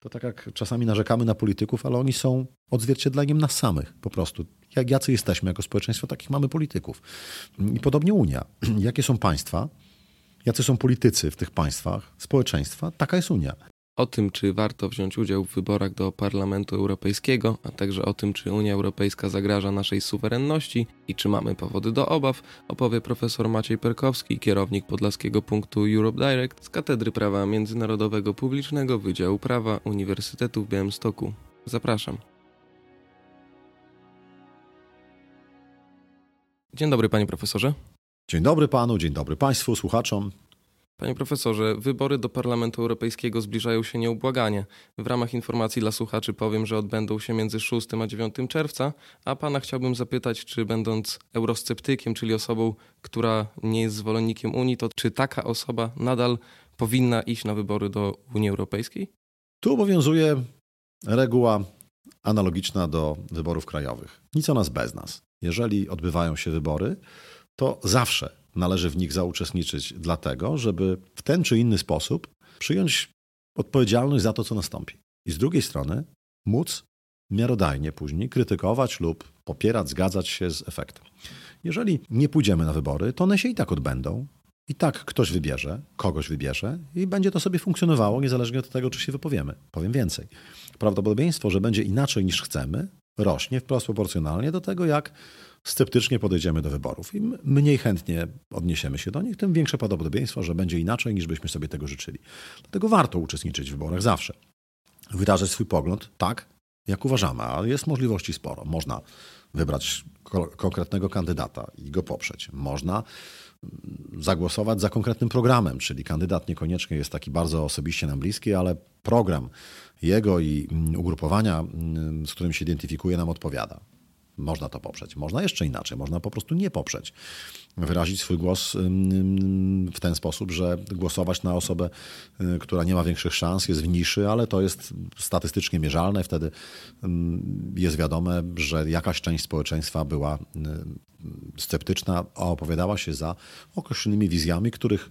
To tak jak czasami narzekamy na polityków, ale oni są odzwierciedleniem nas samych po prostu. Jak jacy jesteśmy jako społeczeństwo, takich mamy polityków. I podobnie Unia. Jakie są państwa, jacy są politycy w tych państwach, społeczeństwa, taka jest Unia. O tym, czy warto wziąć udział w wyborach do Parlamentu Europejskiego, a także o tym, czy Unia Europejska zagraża naszej suwerenności i czy mamy powody do obaw, opowie profesor Maciej Perkowski, kierownik podlaskiego punktu Europe Direct z Katedry Prawa Międzynarodowego Publicznego Wydziału Prawa Uniwersytetu w Białymstoku. Zapraszam. Dzień dobry, panie profesorze. Dzień dobry panu, dzień dobry państwu, słuchaczom. Panie profesorze, wybory do Parlamentu Europejskiego zbliżają się nieubłaganie. W ramach informacji dla słuchaczy powiem, że odbędą się między 6 a 9 czerwca, a pana chciałbym zapytać, czy będąc eurosceptykiem, czyli osobą, która nie jest zwolennikiem Unii, to czy taka osoba nadal powinna iść na wybory do Unii Europejskiej? Tu obowiązuje reguła analogiczna do wyborów krajowych. Nic o nas bez nas. Jeżeli odbywają się wybory, to zawsze należy w nich zauczestniczyć, dlatego, żeby w ten czy inny sposób przyjąć odpowiedzialność za to, co nastąpi. I z drugiej strony móc miarodajnie później krytykować lub popierać, zgadzać się z efektem. Jeżeli nie pójdziemy na wybory, to one się i tak odbędą. I tak ktoś wybierze, kogoś wybierze i będzie to sobie funkcjonowało niezależnie od tego, czy się wypowiemy. Powiem więcej. Prawdopodobieństwo, że będzie inaczej niż chcemy, rośnie wprost proporcjonalnie do tego, jak sceptycznie podejdziemy do wyborów. Im mniej chętnie odniesiemy się do nich, tym większe prawdopodobieństwo, że będzie inaczej niż byśmy sobie tego życzyli. Dlatego warto uczestniczyć w wyborach zawsze. Wyrażać swój pogląd tak, jak uważamy, a jest możliwości sporo. Można wybrać konkretnego kandydata i go poprzeć. Można zagłosować za konkretnym programem, czyli kandydat niekoniecznie jest taki bardzo osobiście nam bliski, ale program jego i mm, ugrupowania, mm, z którym się identyfikuje, nam odpowiada. Można to poprzeć. Można jeszcze inaczej, można po prostu nie poprzeć. Wyrazić swój głos w ten sposób, że głosować na osobę, y, która nie ma większych szans, jest w niszy, ale to jest statystycznie mierzalne. Wtedy jest wiadome, że jakaś część społeczeństwa była y, sceptyczna, a opowiadała się za określonymi wizjami, których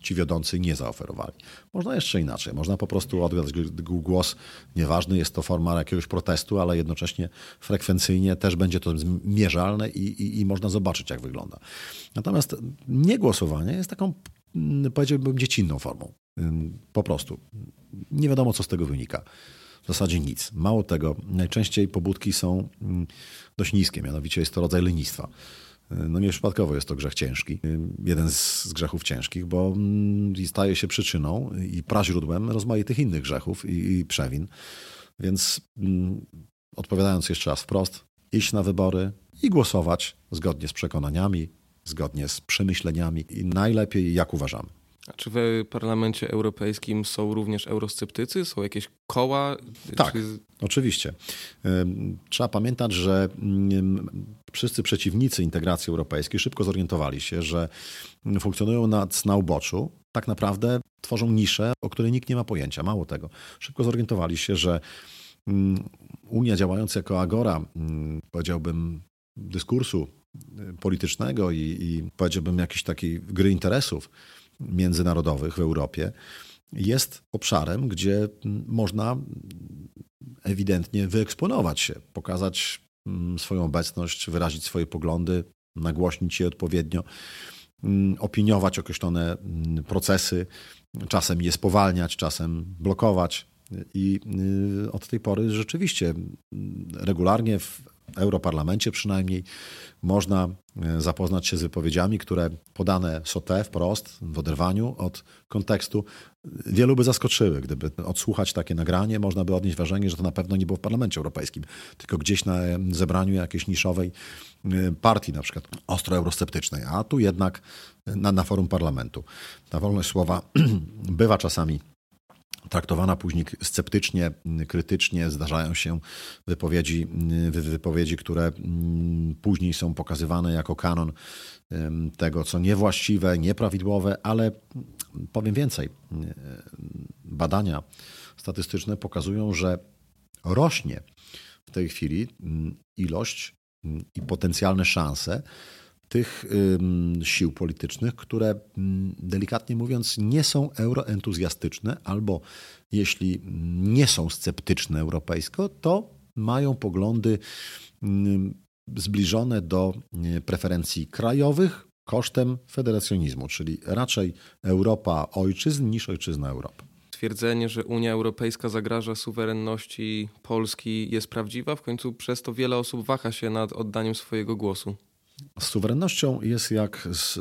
ci wiodący nie zaoferowali. Można jeszcze inaczej. Można po prostu oddać głos. Nieważny jest to forma jakiegoś protestu, ale jednocześnie frekwencyjnie też będzie to mierzalne i, i, i można zobaczyć, jak wygląda. Natomiast niegłosowanie jest taką, mm, powiedziałbym, dziecinną formą. Po prostu. Nie wiadomo, co z tego wynika. W zasadzie nic. Mało tego, najczęściej pobudki są mm, dość niskie, mianowicie jest to rodzaj lenistwa. No nieprzypadkowo jest to grzech ciężki, jeden z grzechów ciężkich, bo mm, staje się przyczyną i praźródłem rozmaitych innych grzechów i, i przewin. Więc mm, odpowiadając jeszcze raz wprost, iść na wybory i głosować zgodnie z przekonaniami, zgodnie z przemyśleniami i najlepiej jak uważamy. A czy w Parlamencie Europejskim są również eurosceptycy? Są jakieś koła? Tak, czy... oczywiście. Trzeba pamiętać, że mm, wszyscy przeciwnicy integracji europejskiej szybko zorientowali się, że funkcjonują na, na uboczu, tak naprawdę tworzą niszę, o której nikt nie ma pojęcia. Mało tego. Szybko zorientowali się, że mm, Unia działająca jako agora, mm, powiedziałbym, dyskursu y, politycznego i, i powiedziałbym jakiejś takiej gry interesów, międzynarodowych w Europie jest obszarem, gdzie można ewidentnie wyeksponować się, pokazać mm, swoją obecność, wyrazić swoje poglądy, nagłośnić je odpowiednio, mm, opiniować określone mm, procesy, czasem je spowalniać, czasem blokować. I y, od tej pory rzeczywiście regularnie w Europarlamencie przynajmniej można e, zapoznać się z wypowiedziami, które podane są te wprost, w oderwaniu od kontekstu, wielu by zaskoczyły. Gdyby odsłuchać takie nagranie, można by odnieść wrażenie, że to na pewno nie było w Parlamencie Europejskim, tylko gdzieś na zebraniu jakiejś niszowej e, partii, na przykład ostro eurosceptycznej, a tu jednak na, na forum parlamentu. Ta wolność słowa bywa czasami traktowana później sceptycznie, krytycznie. Zdarzają się wypowiedzi, wypowiedzi, które mm, później są pokazywane jako kanon tego, co niewłaściwe, nieprawidłowe, ale powiem więcej. Badania statystyczne pokazują, że rośnie w tej chwili mm, ilość mm, i potencjalne szanse tych sił politycznych, które delikatnie mówiąc nie są euroentuzjastyczne, albo jeśli nie są sceptyczne europejsko, to mają poglądy zbliżone do preferencji krajowych kosztem federacjonizmu, czyli raczej Europa ojczyzn niż ojczyzna Europy. Twierdzenie, że Unia Europejska zagraża suwerenności Polski jest prawdziwa, w końcu przez to wiele osób waha się nad oddaniem swojego głosu. Z suwerennością jest jak z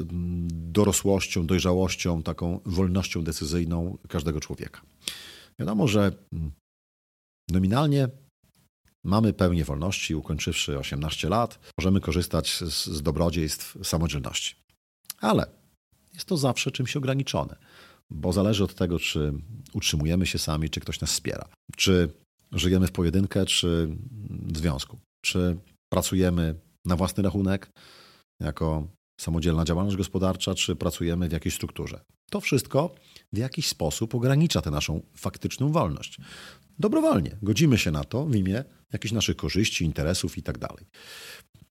dorosłością, dojrzałością, taką wolnością decyzyjną każdego człowieka. Wiadomo, że nominalnie mamy pełnię wolności, ukończywszy 18 lat, możemy korzystać z, z dobrodziejstw samodzielności. Ale jest to zawsze czymś ograniczone, bo zależy od tego, czy utrzymujemy się sami, czy ktoś nas wspiera, czy żyjemy w pojedynkę, czy w związku, czy pracujemy na własny rachunek, jako samodzielna działalność gospodarcza, czy pracujemy w jakiejś strukturze. To wszystko w jakiś sposób ogranicza tę naszą faktyczną wolność. Dobrowolnie godzimy się na to w imię jakichś naszych korzyści, interesów itd.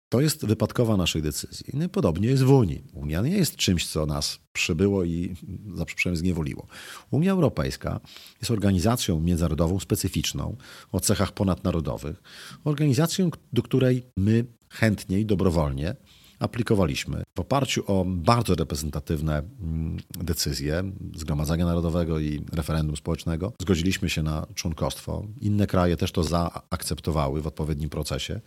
To jest wypadkowa naszej decyzji. No podobnie jest w Unii. Unia nie jest czymś, co nas przybyło i za przeproszeniem zniewoliło. Unia Europejska jest organizacją międzynarodową specyficzną o cechach ponadnarodowych, organizacją, do której my chętnie i dobrowolnie aplikowaliśmy w oparciu o bardzo reprezentatywne mm, decyzje Zgromadzenia Narodowego i referendum społecznego. Zgodziliśmy się na członkostwo. Inne kraje też to zaakceptowały w odpowiednim procesie.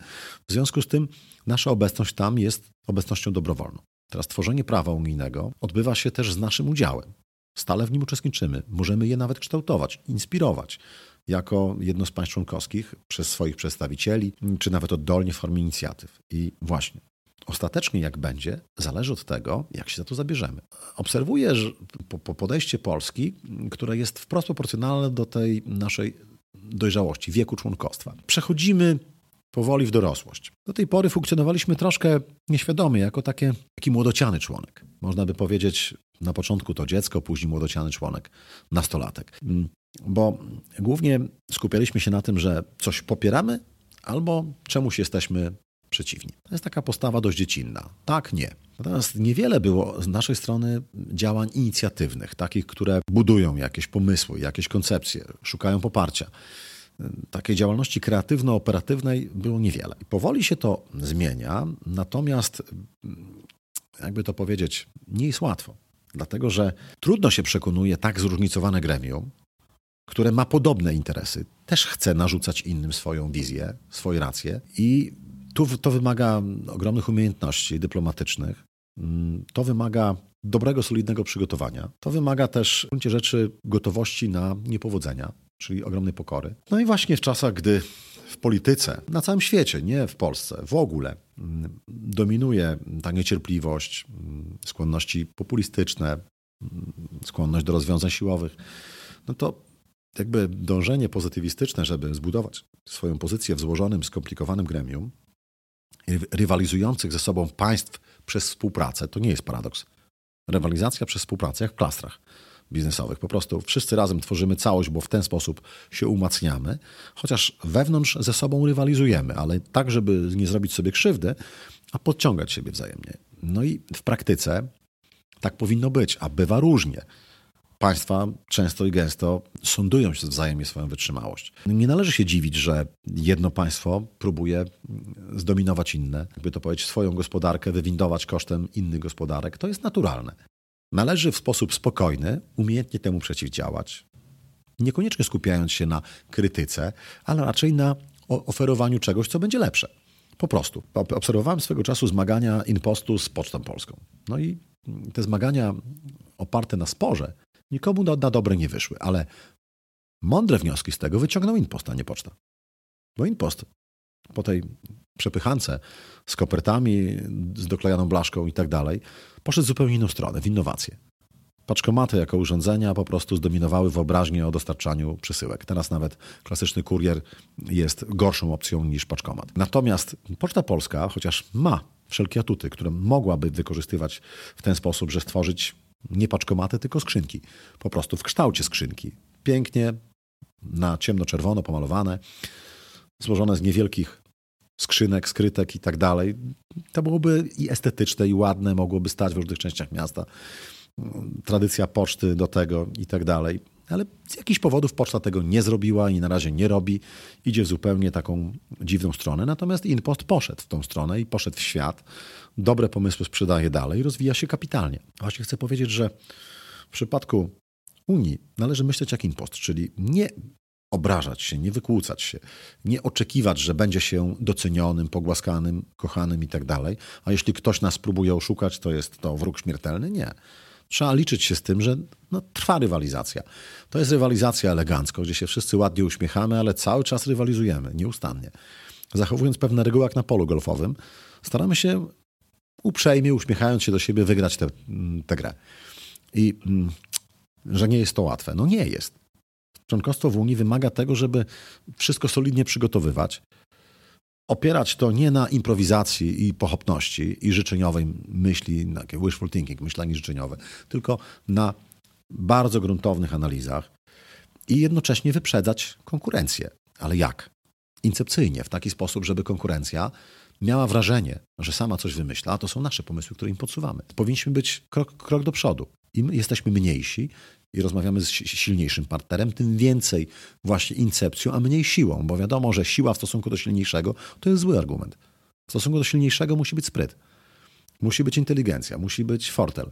W związku z tym nasza obecność tam jest obecnością dobrowolną. Teraz tworzenie prawa unijnego odbywa się też z naszym udziałem. Stale w nim uczestniczymy. Możemy je nawet kształtować, inspirować jako jedno z państw członkowskich przez swoich przedstawicieli, czy nawet oddolnie w formie inicjatyw. I właśnie Ostatecznie jak będzie, zależy od tego, jak się za to zabierzemy. Obserwuję podejście Polski, które jest wprost proporcjonalne do tej naszej dojrzałości, wieku członkostwa. Przechodzimy powoli w dorosłość. Do tej pory funkcjonowaliśmy troszkę nieświadomie, jako takie, taki młodociany członek. Można by powiedzieć, na początku to dziecko, później młodociany członek, nastolatek. Bo głównie skupialiśmy się na tym, że coś popieramy albo czemuś jesteśmy przeciwni. To jest taka postawa dość dziecinna. Tak, nie. Natomiast niewiele było z naszej strony działań inicjatywnych, takich, które budują jakieś pomysły, jakieś koncepcje, szukają poparcia. Takiej działalności kreatywno-operatywnej było niewiele. I powoli się to zmienia, natomiast, jakby to powiedzieć, nie jest łatwo. Dlatego, że trudno się przekonuje tak zróżnicowane gremium, które ma podobne interesy, też chce narzucać innym swoją wizję, swoje racje i tu to wymaga ogromnych umiejętności dyplomatycznych. Mm, to wymaga dobrego, solidnego przygotowania. To wymaga też w gruncie rzeczy gotowości na niepowodzenia, czyli ogromnej pokory. No i właśnie w czasach, gdy w polityce, na całym świecie, nie w Polsce, w ogóle mm, dominuje ta niecierpliwość, mm, skłonności populistyczne, skłonność do rozwiązań siłowych, no to jakby dążenie pozytywistyczne, żeby zbudować swoją pozycję w złożonym, skomplikowanym gremium, rywalizujących ze sobą państw przez współpracę, to nie jest paradoks. Rywalizacja przez współpracę, jak w klastrach biznesowych. Po prostu wszyscy razem tworzymy całość, bo w ten sposób się umacniamy, chociaż wewnątrz ze sobą rywalizujemy, ale tak, żeby nie zrobić sobie krzywdy, a podciągać siebie wzajemnie. No i w praktyce tak powinno być, a bywa różnie państwa często i gęsto sądują się wzajemnie swoją wytrzymałość. Nie należy się dziwić, że jedno państwo próbuje zdominować inne, jakby to powiedzieć, swoją gospodarkę wywindować kosztem innych gospodarek. To jest naturalne. Należy w sposób spokojny, umiejętnie temu przeciwdziałać, niekoniecznie skupiając się na krytyce, ale raczej na oferowaniu czegoś, co będzie lepsze. Po prostu. Obserwowałem swego czasu zmagania Inpostu z Pocztą Polską. No i te zmagania oparte na sporze Nikomu na, na dobre nie wyszły, ale mądre wnioski z tego wyciągnął Inpost, a nie poczta. Bo Inpost po tej przepychance z kopertami, z doklejaną blaszką i tak dalej, poszedł zupełnie inną stronę, w innowacje. Paczkomaty jako urządzenia po prostu zdominowały wyobraźnię o dostarczaniu przesyłek. Teraz nawet klasyczny kurier jest gorszą opcją niż paczkomat. Natomiast Poczta Polska, chociaż ma wszelkie atuty, które mogłaby wykorzystywać w ten sposób, że stworzyć nie paczkomaty, tylko skrzynki. Po prostu w kształcie skrzynki. Pięknie, na ciemno-czerwono pomalowane, złożone z niewielkich skrzynek, skrytek i tak dalej. To byłoby i estetyczne, i ładne, mogłoby stać w różnych częściach miasta. Tradycja poczty do tego i tak dalej. Ale z jakichś powodów poczta tego nie zrobiła i na razie nie robi. Idzie w zupełnie taką dziwną stronę. Natomiast Inpost poszedł w tą stronę i poszedł w świat. Dobre pomysły sprzedaje dalej i rozwija się kapitalnie. Właśnie chcę powiedzieć, że w przypadku Unii należy myśleć jak Inpost, czyli nie obrażać się, nie wykłócać się, nie oczekiwać, że będzie się docenionym, pogłaskanym, kochanym i tak dalej. A jeśli ktoś nas próbuje oszukać, to jest to wróg śmiertelny? Nie. Trzeba liczyć się z tym, że no, trwa rywalizacja. To jest rywalizacja elegancko, gdzie się wszyscy ładnie uśmiechamy, ale cały czas rywalizujemy, nieustannie. Zachowując pewne reguły jak na polu golfowym, staramy się uprzejmie, uśmiechając się do siebie, wygrać tę grę. I mm, że nie jest to łatwe. No nie jest. Członkostwo w Unii wymaga tego, żeby wszystko solidnie przygotowywać, opierać to nie na improwizacji i pochopności i życzeniowej myśli, wishful thinking, myślenie życzeniowe, tylko na bardzo gruntownych analizach i jednocześnie wyprzedzać konkurencję. Ale jak? Incepcyjnie, w taki sposób, żeby konkurencja miała wrażenie, że sama coś wymyśla, a to są nasze pomysły, które im podsuwamy. Powinniśmy być krok, krok do przodu. Im jesteśmy mniejsi i rozmawiamy z silniejszym partnerem, tym więcej właśnie incepcją, a mniej siłą, bo wiadomo, że siła w stosunku do silniejszego to jest zły argument. W stosunku do silniejszego musi być spryt, musi być inteligencja, musi być fortel.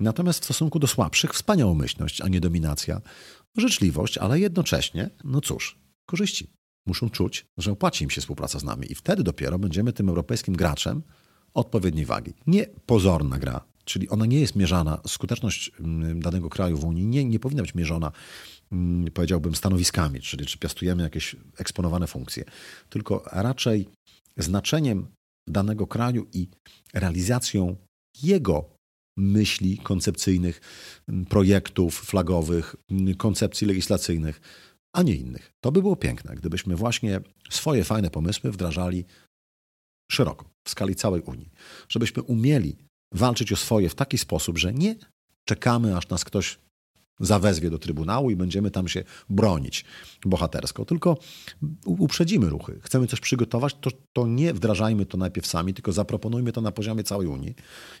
Natomiast w stosunku do słabszych wspaniałomyślność, a nie dominacja, życzliwość, ale jednocześnie, no cóż, korzyści. Muszą czuć, że opłaci im się współpraca z nami i wtedy dopiero będziemy tym europejskim graczem odpowiedniej wagi. Nie pozorna gra, czyli ona nie jest mierzana, skuteczność mm, danego kraju w Unii nie, nie powinna być mierzona, mm, powiedziałbym, stanowiskami, czyli czy piastujemy jakieś eksponowane funkcje, tylko raczej znaczeniem danego kraju i realizacją jego myśli koncepcyjnych, mm, projektów flagowych, koncepcji legislacyjnych, a nie innych. To by było piękne, gdybyśmy właśnie swoje fajne pomysły wdrażali szeroko, w skali całej Unii. Żebyśmy umieli walczyć o swoje w taki sposób, że nie czekamy, aż nas ktoś zawezwie do Trybunału i będziemy tam się bronić bohatersko, tylko uprzedzimy ruchy. Chcemy coś przygotować, to, to nie wdrażajmy to najpierw sami, tylko zaproponujmy to na poziomie całej Unii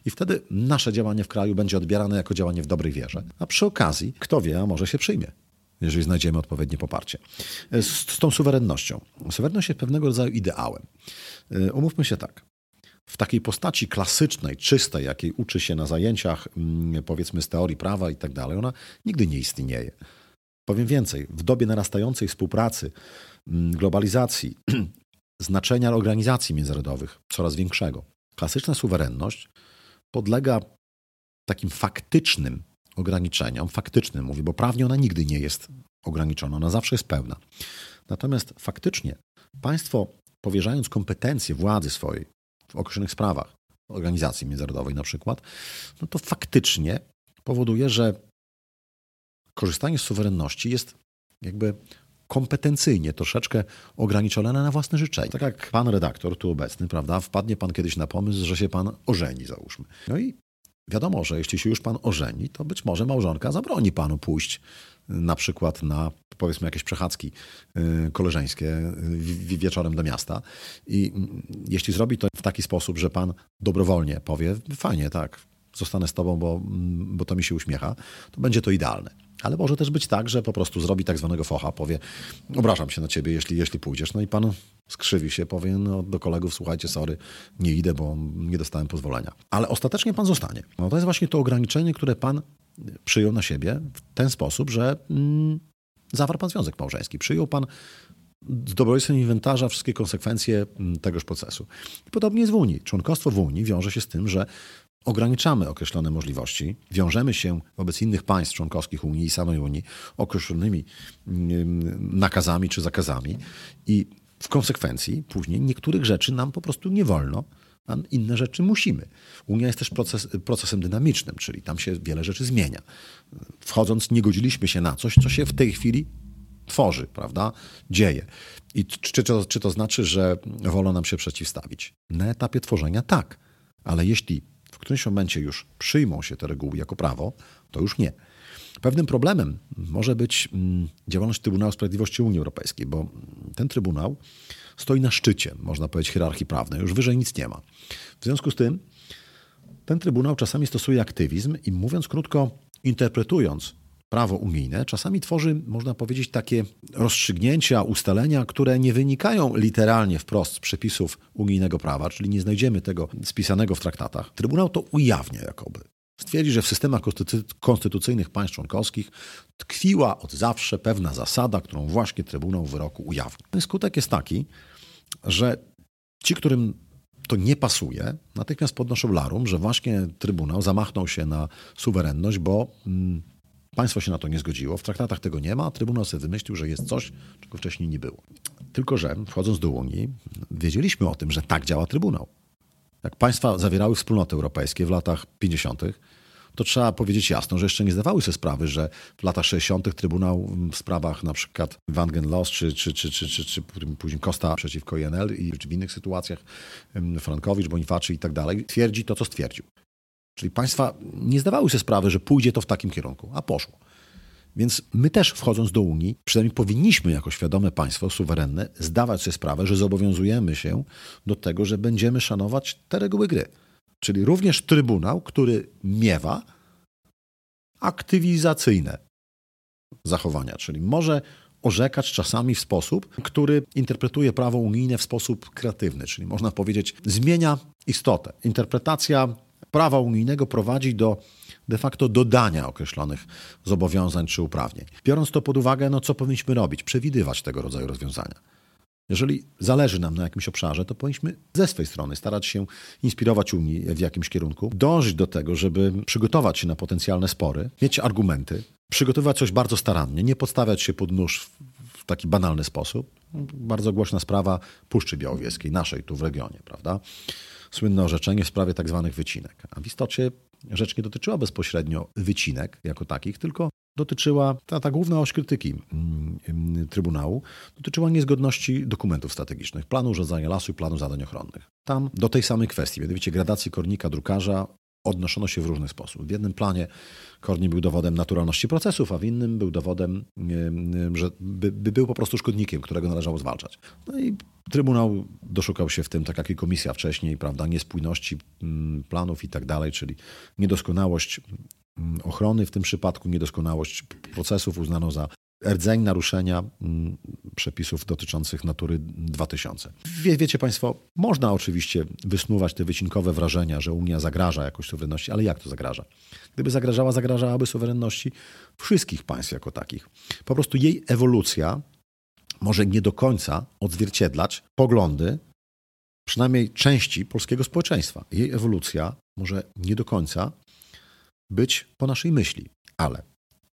i wtedy nasze działanie w kraju będzie odbierane jako działanie w dobrej wierze. A przy okazji, kto wie, a może się przyjmie jeżeli znajdziemy odpowiednie poparcie. Z, z tą suwerennością. Suwerenność jest pewnego rodzaju ideałem. Umówmy się tak w takiej postaci klasycznej, czystej, jakiej uczy się na zajęciach, mm, powiedzmy z teorii prawa i tak dalej, ona nigdy nie istnieje. Powiem więcej, w dobie narastającej współpracy, mm, globalizacji, znaczenia organizacji międzynarodowych coraz większego, klasyczna suwerenność podlega takim faktycznym ograniczeniom, faktycznym mówię, bo prawnie ona nigdy nie jest ograniczona, ona zawsze jest pełna. Natomiast faktycznie państwo, powierzając kompetencje władzy swojej w określonych sprawach, organizacji międzynarodowej na przykład, no to faktycznie powoduje, że korzystanie z suwerenności jest jakby kompetencyjnie troszeczkę ograniczone na własne życzenie. Tak jak pan redaktor tu obecny, prawda, wpadnie pan kiedyś na pomysł, że się pan ożeni, załóżmy. No i wiadomo, że jeśli się już pan ożeni, to być może małżonka zabroni panu pójść na przykład na powiedzmy jakieś przechadzki y, koleżeńskie y, wieczorem do miasta. I mm, jeśli zrobi to w taki sposób, że pan dobrowolnie powie, fajnie, tak, zostanę z tobą, bo, mm, bo to mi się uśmiecha, to będzie to idealne. Ale może też być tak, że po prostu zrobi tak zwanego focha, powie, obrażam się na ciebie, jeśli, jeśli pójdziesz. No i pan skrzywi się, powie no, do kolegów, słuchajcie, sorry, nie idę, bo nie dostałem pozwolenia. Ale ostatecznie pan zostanie. No to jest właśnie to ograniczenie, które pan przyjął na siebie w ten sposób, że mm, zawarł pan związek małżeński. Przyjął pan z dobrodziejstwem inwentarza wszystkie konsekwencje mm, tegoż procesu. Podobnie jest w Unii. Członkostwo w Unii wiąże się z tym, że ograniczamy określone możliwości, wiążemy się wobec innych państw członkowskich Unii i samej Unii określonymi nakazami czy zakazami i w konsekwencji później niektórych rzeczy nam po prostu nie wolno a inne rzeczy musimy. Unia jest też proces, procesem dynamicznym, czyli tam się wiele rzeczy zmienia. Wchodząc, nie godziliśmy się na coś, co się w tej chwili tworzy, prawda? Dzieje. I czy, to, czy to znaczy, że wolno nam się przeciwstawić? Na etapie tworzenia tak, ale jeśli w którymś momencie już przyjmą się te reguły jako prawo, to już nie. Pewnym problemem może być mm, działalność Trybunału Sprawiedliwości Unii Europejskiej, bo ten Trybunał stoi na szczycie, można powiedzieć, hierarchii prawnej. Już wyżej nic nie ma. W związku z tym ten Trybunał czasami stosuje aktywizm i mówiąc krótko, interpretując prawo unijne, czasami tworzy, można powiedzieć, takie rozstrzygnięcia, ustalenia, które nie wynikają literalnie wprost z przepisów unijnego prawa, czyli nie znajdziemy tego spisanego w traktatach. Trybunał to ujawnia jakoby. Stwierdzi, że w systemach konstytucyjnych państw członkowskich tkwiła od zawsze pewna zasada, którą właśnie Trybunał wyroku ujawni. Skutek jest taki, że ci, którym to nie pasuje, natychmiast podnoszą larum, że właśnie Trybunał zamachnął się na suwerenność, bo mm, państwo się na to nie zgodziło. W traktatach tego nie ma, Trybunał sobie wymyślił, że jest coś, czego wcześniej nie było. Tylko, że wchodząc do Unii, wiedzieliśmy o tym, że tak działa Trybunał. Jak państwa zawierały wspólnoty europejskie w latach 50., to trzeba powiedzieć jasno, że jeszcze nie zdawały sobie sprawy, że w latach 60. Trybunał w sprawach na przykład Wangen Loss czy, czy, czy, czy, czy, czy później Costa przeciwko INL i czy w innych sytuacjach Frankowicz, Bonifaczy i tak dalej, twierdzi to, co stwierdził. Czyli państwa nie zdawały sobie sprawy, że pójdzie to w takim kierunku, a poszło. Więc my też wchodząc do Unii, przynajmniej powinniśmy jako świadome państwo suwerenne zdawać sobie sprawę, że zobowiązujemy się do tego, że będziemy szanować te reguły gry. Czyli również Trybunał, który miewa aktywizacyjne zachowania, czyli może orzekać czasami w sposób, który interpretuje prawo unijne w sposób kreatywny, czyli można powiedzieć, zmienia istotę. Interpretacja prawa unijnego prowadzi do de facto dodania określonych zobowiązań czy uprawnień. Biorąc to pod uwagę, no co powinniśmy robić? Przewidywać tego rodzaju rozwiązania. Jeżeli zależy nam na jakimś obszarze, to powinniśmy ze swej strony starać się inspirować Unii w jakimś kierunku, dążyć do tego, żeby przygotować się na potencjalne spory, mieć argumenty, przygotowywać coś bardzo starannie, nie podstawiać się pod nóż w taki banalny sposób. Bardzo głośna sprawa Puszczy Białowieskiej, naszej tu w regionie, prawda? Słynne orzeczenie w sprawie tak zwanych wycinek. A w istocie rzecz nie dotyczyła bezpośrednio wycinek jako takich, tylko dotyczyła, ta, ta główna oś krytyki mm, mm, Trybunału, dotyczyła niezgodności dokumentów strategicznych, planu urządzania lasu i planu zadań ochronnych. Tam do tej samej kwestii, mianowicie gradacji kornika, drukarza, odnoszono się w różny sposób. W jednym planie kornik był dowodem naturalności procesów, a w innym był dowodem, że by, by, był po prostu szkodnikiem, którego należało zwalczać. No i Trybunał doszukał się w tym, tak jak i komisja wcześniej, prawda, niespójności mm, planów i tak dalej, czyli niedoskonałość mm, ochrony w tym przypadku, niedoskonałość procesów uznano za rdzeń naruszenia mm, przepisów dotyczących natury 2000. Wie, wiecie Państwo, można oczywiście wysnuwać te wycinkowe wrażenia, że Unia zagraża jakoś suwerenności, ale jak to zagraża? Gdyby zagrażała, zagrażałaby suwerenności wszystkich państw jako takich. Po prostu jej ewolucja może nie do końca odzwierciedlać poglądy przynajmniej części polskiego społeczeństwa. Jej ewolucja może nie do końca być po naszej myśli, ale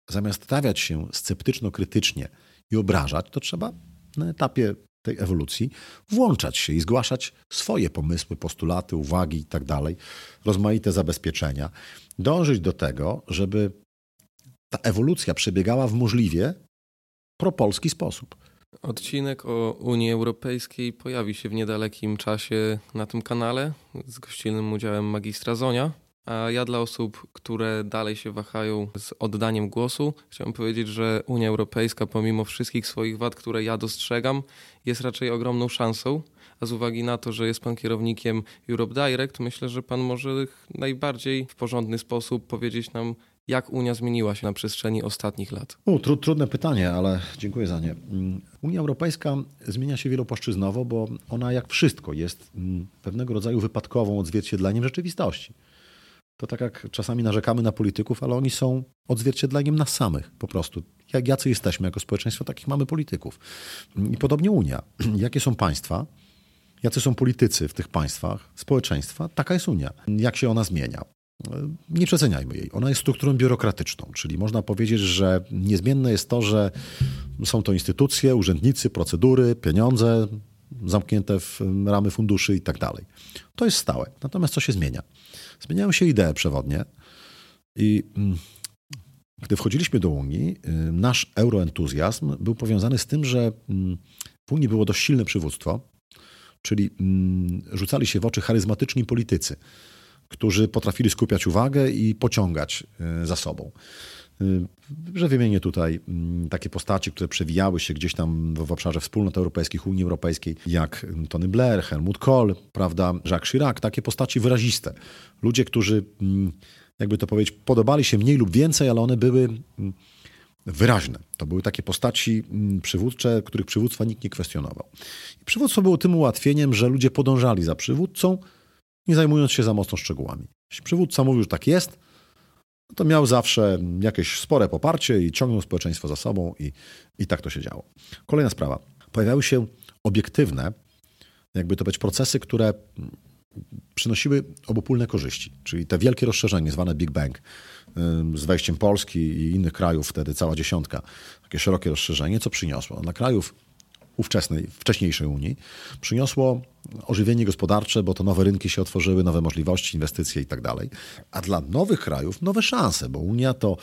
zamiast stawiać się sceptyczno-krytycznie i obrażać, to trzeba na etapie tej ewolucji włączać się i zgłaszać swoje pomysły, postulaty, uwagi i tak rozmaite zabezpieczenia, dążyć do tego, żeby ta ewolucja przebiegała w możliwie propolski sposób. Odcinek o Unii Europejskiej pojawi się w niedalekim czasie na tym kanale z gościnnym udziałem magistra Zonia. A ja dla osób, które dalej się wahają z oddaniem głosu, chciałbym powiedzieć, że Unia Europejska, pomimo wszystkich swoich wad, które ja dostrzegam, jest raczej ogromną szansą. A z uwagi na to, że jest pan kierownikiem Europe Direct, myślę, że pan może najbardziej w porządny sposób powiedzieć nam, jak Unia zmieniła się na przestrzeni ostatnich lat? U, tru, trudne pytanie, ale dziękuję za nie. Mm, Unia Europejska zmienia się wielopłaszczyznowo, bo ona jak wszystko jest mm, pewnego rodzaju wypadkową odzwierciedleniem rzeczywistości. To tak jak czasami narzekamy na polityków, ale oni są odzwierciedleniem nas samych po prostu. Jak jacy jesteśmy jako społeczeństwo, takich mamy polityków. I podobnie Unia. Jakie są państwa, jacy są politycy w tych państwach, społeczeństwa, taka jest Unia. Jak się ona zmienia? Nie przeceniajmy jej. Ona jest strukturą biurokratyczną, czyli można powiedzieć, że niezmienne jest to, że są to instytucje, urzędnicy, procedury, pieniądze zamknięte w ramy funduszy i tak dalej. To jest stałe. Natomiast co się zmienia? Zmieniają się idee przewodnie i mm, gdy wchodziliśmy do Unii, y, nasz euroentuzjazm był powiązany z tym, że mm, w Unii było dość silne przywództwo, czyli mm, rzucali się w oczy charyzmatyczni politycy, którzy potrafili skupiać uwagę i pociągać y, za sobą. Że wymienię tutaj mm, takie postaci, które przewijały się gdzieś tam w obszarze wspólnot europejskich, Unii Europejskiej, jak Tony Blair, Helmut Kohl, prawda, Jacques Chirac, takie postaci wyraziste. Ludzie, którzy, mm, jakby to powiedzieć, podobali się mniej lub więcej, ale one były mm, wyraźne. To były takie postaci przywódcze, których przywództwa nikt nie kwestionował. I przywództwo było tym ułatwieniem, że ludzie podążali za przywódcą, nie zajmując się za mocno szczegółami. Jeśli przywódca mówił, że tak jest, no to miał zawsze jakieś spore poparcie i ciągnął społeczeństwo za sobą i, i tak to się działo. Kolejna sprawa. Pojawiały się obiektywne, jakby to być procesy, które przynosiły obopólne korzyści, czyli te wielkie rozszerzenie zwane Big Bang z wejściem Polski i innych krajów, wtedy cała dziesiątka, takie szerokie rozszerzenie, co przyniosło? Dla krajów ówczesnej, wcześniejszej Unii, przyniosło ożywienie gospodarcze, bo to nowe rynki się otworzyły, nowe możliwości, inwestycje i tak dalej. A dla nowych krajów nowe szanse, bo Unia to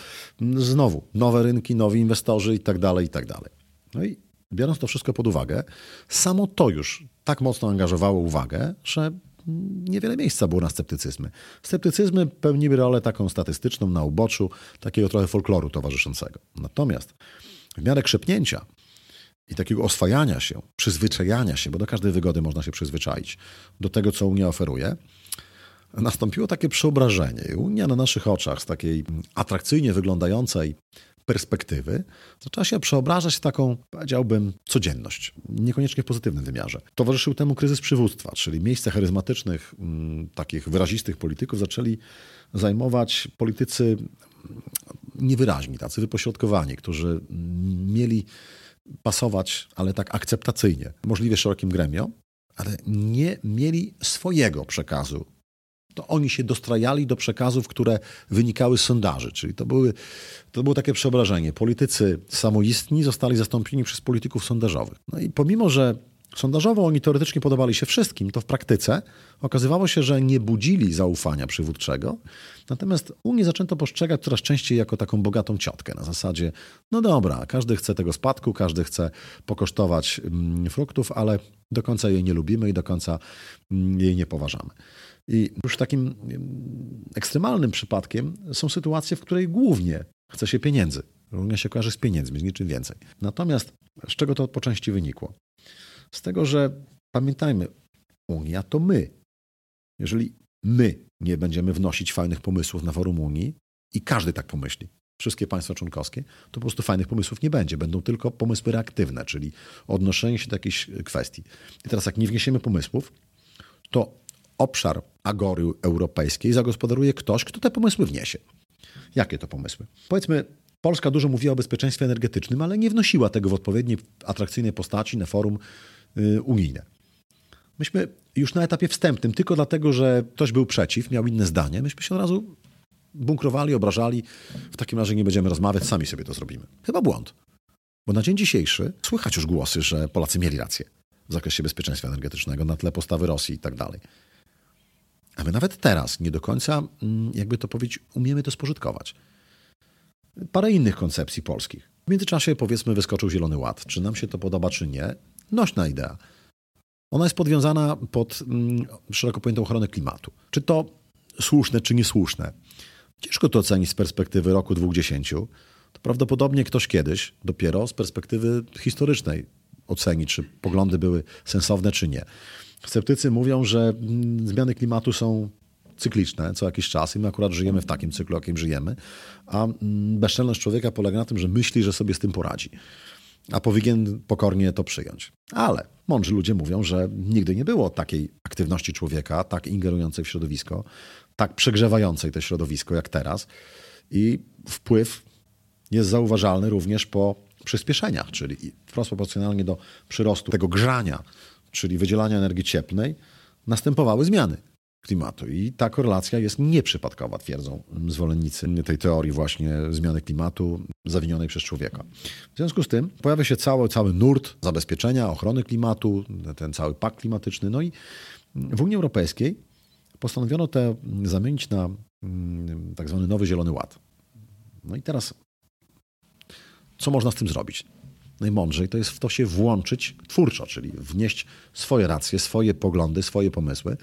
znowu nowe rynki, nowi inwestorzy i tak dalej, i tak dalej. No i biorąc to wszystko pod uwagę, samo to już tak mocno angażowało uwagę, że niewiele miejsca było na sceptycyzmy. Sceptycyzmy pełniły rolę taką statystyczną na uboczu, takiego trochę folkloru towarzyszącego. Natomiast w miarę krzepnięcia i takiego oswajania się, przyzwyczajania się, bo do każdej wygody można się przyzwyczaić, do tego, co Unia oferuje, nastąpiło takie przeobrażenie. Unia na naszych oczach z takiej atrakcyjnie wyglądającej perspektywy zaczęła się przeobrażać w taką, powiedziałbym, codzienność. Niekoniecznie w pozytywnym wymiarze. Towarzyszył temu kryzys przywództwa, czyli miejsce charyzmatycznych, m, takich wyrazistych polityków zaczęli zajmować politycy niewyraźni, tacy wypośrodkowani, którzy mieli pasować, ale tak akceptacyjnie, możliwie szerokim gremiom, ale nie mieli swojego przekazu. To oni się dostrajali do przekazów, które wynikały z sondaży, czyli to, były, to było takie przeobrażenie. Politycy samoistni zostali zastąpieni przez polityków sondażowych. No i pomimo, że Sondażowo oni teoretycznie podobali się wszystkim, to w praktyce okazywało się, że nie budzili zaufania przywódczego. Natomiast Unię zaczęto postrzegać coraz częściej jako taką bogatą ciotkę. Na zasadzie, no dobra, każdy chce tego spadku, każdy chce pokosztować mm, fruktów, ale do końca jej nie lubimy i do końca mm, jej nie poważamy. I już takim mm, ekstremalnym przypadkiem są sytuacje, w której głównie chce się pieniędzy. Unia się kojarzy z pieniędzmi, z niczym więcej. Natomiast z czego to po części wynikło? Z tego, że pamiętajmy, Unia to my. Jeżeli my nie będziemy wnosić fajnych pomysłów na forum Unii i każdy tak pomyśli, wszystkie państwa członkowskie, to po prostu fajnych pomysłów nie będzie. Będą tylko pomysły reaktywne, czyli odnoszenie się do jakichś kwestii. I teraz jak nie wniesiemy pomysłów, to obszar agory europejskiej zagospodaruje ktoś, kto te pomysły wniesie. Jakie to pomysły? Powiedzmy, Polska dużo mówiła o bezpieczeństwie energetycznym, ale nie wnosiła tego w odpowiedniej, atrakcyjnej postaci na forum unijne. Myśmy już na etapie wstępnym, tylko dlatego, że ktoś był przeciw, miał inne zdanie, myśmy się od razu bunkrowali, obrażali. W takim razie nie będziemy rozmawiać, sami sobie to zrobimy. Chyba błąd. Bo na dzień dzisiejszy słychać już głosy, że Polacy mieli rację w zakresie bezpieczeństwa energetycznego na tle postawy Rosji i tak dalej. A my nawet teraz nie do końca, mm, jakby to powiedzieć, umiemy to spożytkować. Parę innych koncepcji polskich. W międzyczasie, powiedzmy, wyskoczył Zielony Ład. Czy nam się to podoba, czy nie, nośna idea. Ona jest podwiązana pod mm, szeroko pojętą ochronę klimatu. Czy to słuszne, czy niesłuszne? Ciężko to ocenić z perspektywy roku 20. To prawdopodobnie ktoś kiedyś, dopiero z perspektywy historycznej, oceni, czy poglądy były sensowne, czy nie. Sceptycy mówią, że mm, zmiany klimatu są cykliczne co jakiś czas i my akurat żyjemy w takim cyklu, jakim żyjemy, a mm, bezczelność człowieka polega na tym, że myśli, że sobie z tym poradzi a powinien pokornie to przyjąć. Ale mądrzy ludzie mówią, że nigdy nie było takiej aktywności człowieka, tak ingerującej w środowisko, tak przegrzewającej to środowisko jak teraz. I wpływ jest zauważalny również po przyspieszeniach, czyli wprost proporcjonalnie do przyrostu tego grzania, czyli wydzielania energii cieplnej, następowały zmiany klimatu. I ta korelacja jest nieprzypadkowa, twierdzą zwolennicy tej teorii właśnie zmiany klimatu zawinionej przez człowieka. W związku z tym pojawia się cały, cały nurt zabezpieczenia, ochrony klimatu, ten cały pakt klimatyczny. No i w Unii Europejskiej postanowiono to zamienić na mm, tak zwany nowy Zielony Ład. No i teraz co można z tym zrobić? Najmądrzej to jest w to się włączyć twórczo, czyli wnieść swoje racje, swoje poglądy, swoje pomysły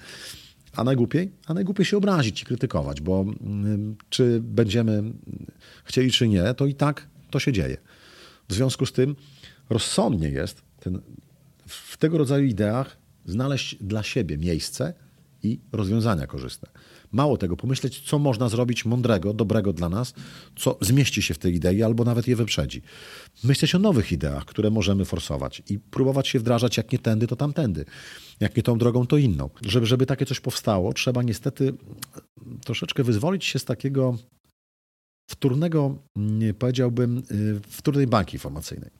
A najgłupiej? A najgłupiej się obrazić i krytykować, bo mm, czy będziemy chcieli, czy nie, to i tak to się dzieje. W związku z tym rozsądnie jest ten, w tego rodzaju ideach znaleźć dla siebie miejsce i rozwiązania korzystne. Mało tego, pomyśleć, co można zrobić mądrego, dobrego dla nas, co zmieści się w tej idei albo nawet je wyprzedzi. Myśleć o nowych ideach, które możemy forsować i próbować się wdrażać, jak nie tędy, to tamtędy. Jak nie tą drogą, to inną. Żeby, żeby takie coś powstało, trzeba niestety troszeczkę wyzwolić się z takiego wtórnego, powiedziałbym, y, wtórnej banki informacyjnej.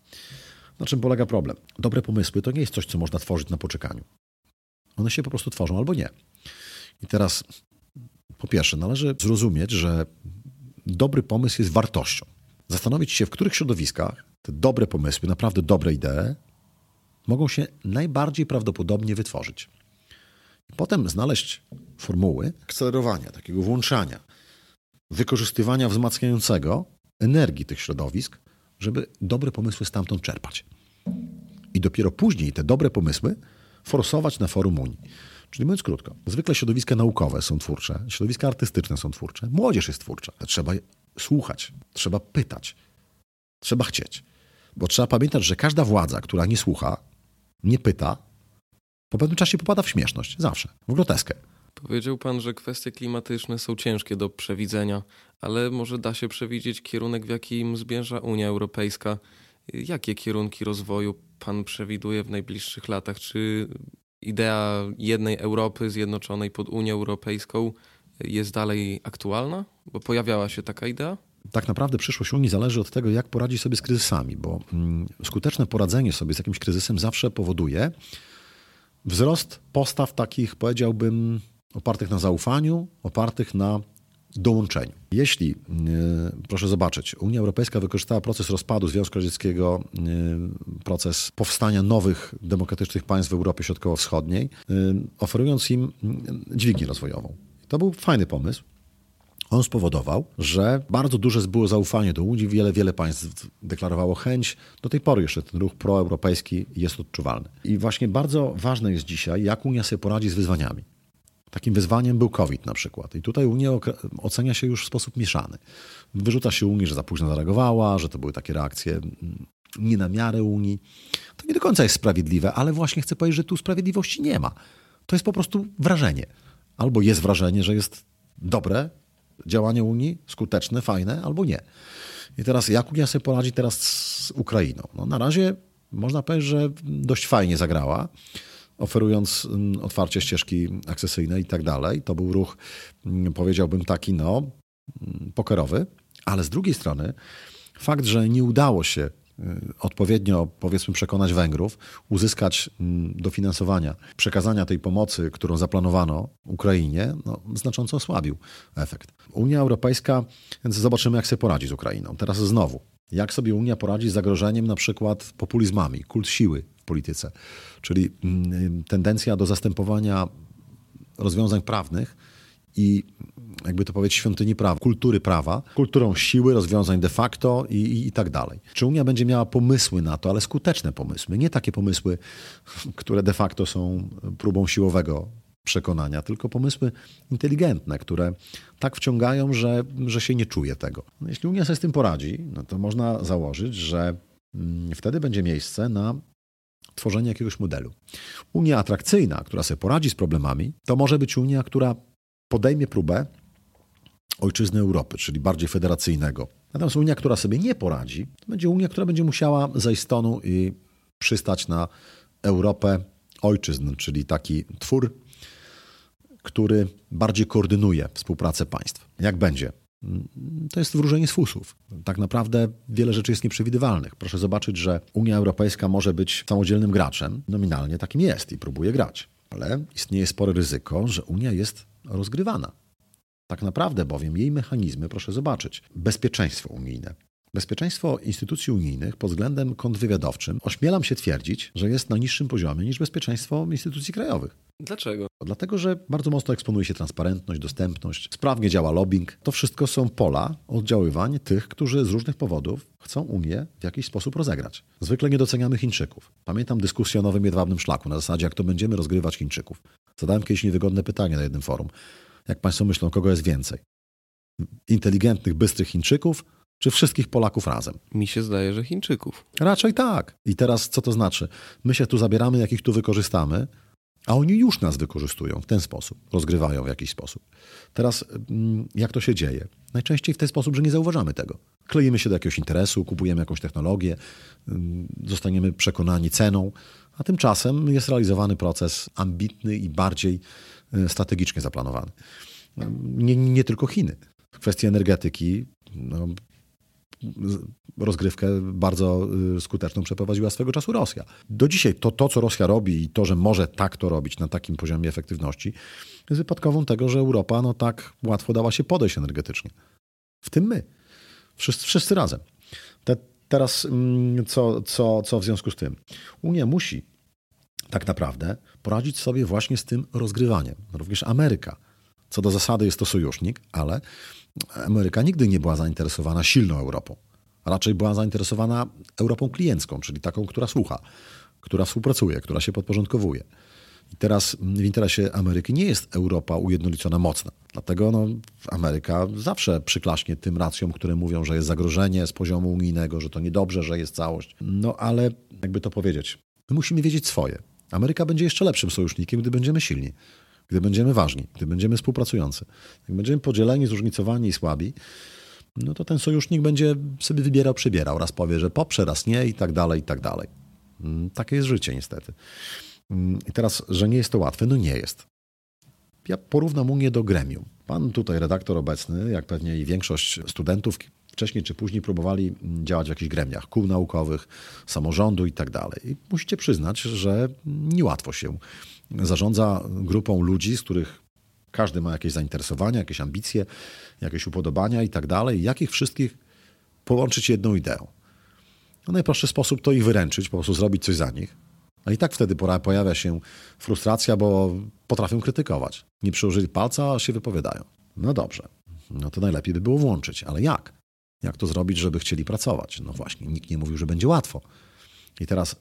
Na czym polega problem? Dobre pomysły to nie jest coś, co można tworzyć na poczekaniu. One się po prostu tworzą albo nie. I teraz po pierwsze, należy zrozumieć, że dobry pomysł jest wartością. Zastanowić się, w których środowiskach te dobre pomysły, naprawdę dobre idee, mogą się najbardziej prawdopodobnie wytworzyć. Potem znaleźć formuły akcelerowania, takiego włączania, wykorzystywania wzmacniającego energii tych środowisk, żeby dobre pomysły stamtąd czerpać. I dopiero później te dobre pomysły forsować na forum Unii. Czyli mówiąc krótko, zwykle środowiska naukowe są twórcze, środowiska artystyczne są twórcze, młodzież jest twórcza. Trzeba słuchać, trzeba pytać, trzeba chcieć. Bo trzeba pamiętać, że każda władza, która nie słucha, nie pyta, po pewnym czasie popada w śmieszność. Zawsze. W groteskę. Powiedział pan, że kwestie klimatyczne są ciężkie do przewidzenia, ale może da się przewidzieć kierunek, w jakim zmierza Unia Europejska. Jakie kierunki rozwoju pan przewiduje w najbliższych latach? Czy idea jednej Europy zjednoczonej pod Unią Europejską jest dalej aktualna? Bo pojawiała się taka idea? Tak naprawdę przyszłość Unii zależy od tego, jak poradzi sobie z kryzysami, bo mm, skuteczne poradzenie sobie z jakimś kryzysem zawsze powoduje wzrost postaw takich, powiedziałbym, opartych na zaufaniu, opartych na dołączeniu. Jeśli, yy, proszę zobaczyć, Unia Europejska wykorzystała proces rozpadu Związku Radzieckiego, yy, proces powstania nowych demokratycznych państw w Europie Środkowo-Wschodniej, yy, oferując im dźwignię rozwojową. To był fajny pomysł. On spowodował, że bardzo duże było zaufanie do Unii. Wiele, wiele państw deklarowało chęć. Do tej pory jeszcze ten ruch proeuropejski jest odczuwalny. I właśnie bardzo ważne jest dzisiaj, jak Unia sobie poradzi z wyzwaniami. Takim wyzwaniem był COVID na przykład. I tutaj Unia ocenia się już w sposób mieszany. Wyrzuca się Unii, że za późno zareagowała, że to były takie reakcje mm, nie na miarę Unii. To nie do końca jest sprawiedliwe, ale właśnie chcę powiedzieć, że tu sprawiedliwości nie ma. To jest po prostu wrażenie. Albo jest wrażenie, że jest dobre działanie Unii, skuteczne, fajne, albo nie. I teraz jak Unia sobie poradzi teraz z Ukrainą? No, na razie można powiedzieć, że dość fajnie zagrała oferując mm, otwarcie ścieżki akcesyjne i tak dalej. To był ruch, mm, powiedziałbym, taki no, mm, pokerowy, ale z drugiej strony fakt, że nie udało się y, odpowiednio, powiedzmy, przekonać Węgrów, uzyskać dofinansowania, przekazania tej pomocy, którą zaplanowano Ukrainie, no, znacząco osłabił efekt. Unia Europejska, więc zobaczymy, jak sobie poradzi z Ukrainą. Teraz znowu, jak sobie Unia poradzi z zagrożeniem na przykład populizmami, kult siły polityce, czyli mm, tendencja do zastępowania rozwiązań prawnych i jakby to powiedzieć, świątyni prawa, kultury prawa, kulturą siły, rozwiązań de facto i, i, i, tak dalej. Czy Unia będzie miała pomysły na to, ale skuteczne pomysły, nie takie pomysły, które de facto są próbą siłowego przekonania, tylko pomysły inteligentne, które tak wciągają, że, że się nie czuje tego. Jeśli Unia sobie z tym poradzi, no to można założyć, że mm, wtedy będzie miejsce na tworzenie jakiegoś modelu. Unia atrakcyjna, która sobie poradzi z problemami, to może być Unia, która podejmie próbę ojczyzny Europy, czyli bardziej federacyjnego. Natomiast Unia, która sobie nie poradzi, to będzie Unia, która będzie musiała zejść z tonu i przystać na Europę ojczyzn, czyli taki twór, który bardziej koordynuje współpracę państw. Jak będzie? to jest wróżenie z fusów. Tak naprawdę wiele rzeczy jest nieprzewidywalnych. Proszę zobaczyć, że Unia Europejska może być samodzielnym graczem. Nominalnie takim jest i próbuje grać. Ale istnieje spore ryzyko, że Unia jest rozgrywana. Tak naprawdę bowiem jej mechanizmy, proszę zobaczyć, bezpieczeństwo unijne, Bezpieczeństwo instytucji unijnych pod względem kontrwywiadowczym ośmielam się twierdzić, że jest na niższym poziomie niż bezpieczeństwo instytucji krajowych. Dlaczego? Dlatego, że bardzo mocno eksponuje się transparentność, dostępność, sprawnie działa lobbying. To wszystko są pola oddziaływań tych, którzy z różnych powodów chcą Unię w jakiś sposób rozegrać. Zwykle nie doceniamy Chińczyków. Pamiętam dyskusję o nowym jedwabnym szlaku, na zasadzie jak to będziemy rozgrywać Chińczyków. Zadałem kiedyś niewygodne pytanie na jednym forum. Jak Państwo myślą, kogo jest więcej? Inteligentnych, bystrych Chińczyków czy wszystkich Polaków razem? Mi się zdaje, że Chińczyków. Raczej tak. I teraz co to znaczy? My się tu zabieramy, jakich tu wykorzystamy, a oni już nas wykorzystują w ten sposób, rozgrywają w jakiś sposób. Teraz mm, jak to się dzieje? Najczęściej w ten sposób, że nie zauważamy tego. Kleimy się do jakiegoś interesu, kupujemy jakąś technologię, mm, zostaniemy przekonani ceną, a tymczasem jest realizowany proces ambitny i bardziej y, strategicznie zaplanowany. Nie, nie tylko Chiny. W kwestii energetyki no, rozgrywkę bardzo y, skuteczną przeprowadziła swego czasu Rosja. Do dzisiaj to, to, co Rosja robi i to, że może tak to robić na takim poziomie efektywności, jest wypadkową tego, że Europa no tak łatwo dała się podejść energetycznie. W tym my. Wszyscy, wszyscy razem. Te, teraz mm, co, co, co w związku z tym? Unia musi tak naprawdę poradzić sobie właśnie z tym rozgrywaniem. Również Ameryka. Co do zasady jest to sojusznik, ale Ameryka nigdy nie była zainteresowana silną Europą. Raczej była zainteresowana Europą kliencką, czyli taką, która słucha, która współpracuje, która się podporządkowuje. I teraz w interesie Ameryki nie jest Europa ujednolicona mocna. Dlatego no, Ameryka zawsze przyklaśnie tym racjom, które mówią, że jest zagrożenie z poziomu unijnego, że to niedobrze, że jest całość. No ale jakby to powiedzieć, my musimy wiedzieć swoje. Ameryka będzie jeszcze lepszym sojusznikiem, gdy będziemy silni gdy będziemy ważni, gdy będziemy współpracujący, jak będziemy podzieleni, zróżnicowani i słabi, no to ten sojusznik będzie sobie wybierał, przybierał. Raz powie, że poprze, raz nie i tak dalej, i tak dalej. Mm, takie jest życie niestety. Mm, I teraz, że nie jest to łatwe, no nie jest. Ja porównam Unię do gremium. Pan tutaj, redaktor obecny, jak pewnie i większość studentów, wcześniej czy później próbowali działać w jakichś gremiach, kół naukowych, samorządu i tak dalej. I musicie przyznać, że niełatwo się zarządza grupą ludzi, z których każdy ma jakieś zainteresowania, jakieś ambicje, jakieś upodobania i tak dalej. Jak ich wszystkich połączyć jedną ideą? No najprostszy sposób to ich wyręczyć, po prostu zrobić coś za nich. A i tak wtedy pojawia się frustracja, bo potrafią krytykować. Nie przyłożyli palca, a się wypowiadają. No dobrze, no to najlepiej by było włączyć, ale jak? Jak to zrobić, żeby chcieli pracować? No właśnie, nikt nie mówił, że będzie łatwo. I teraz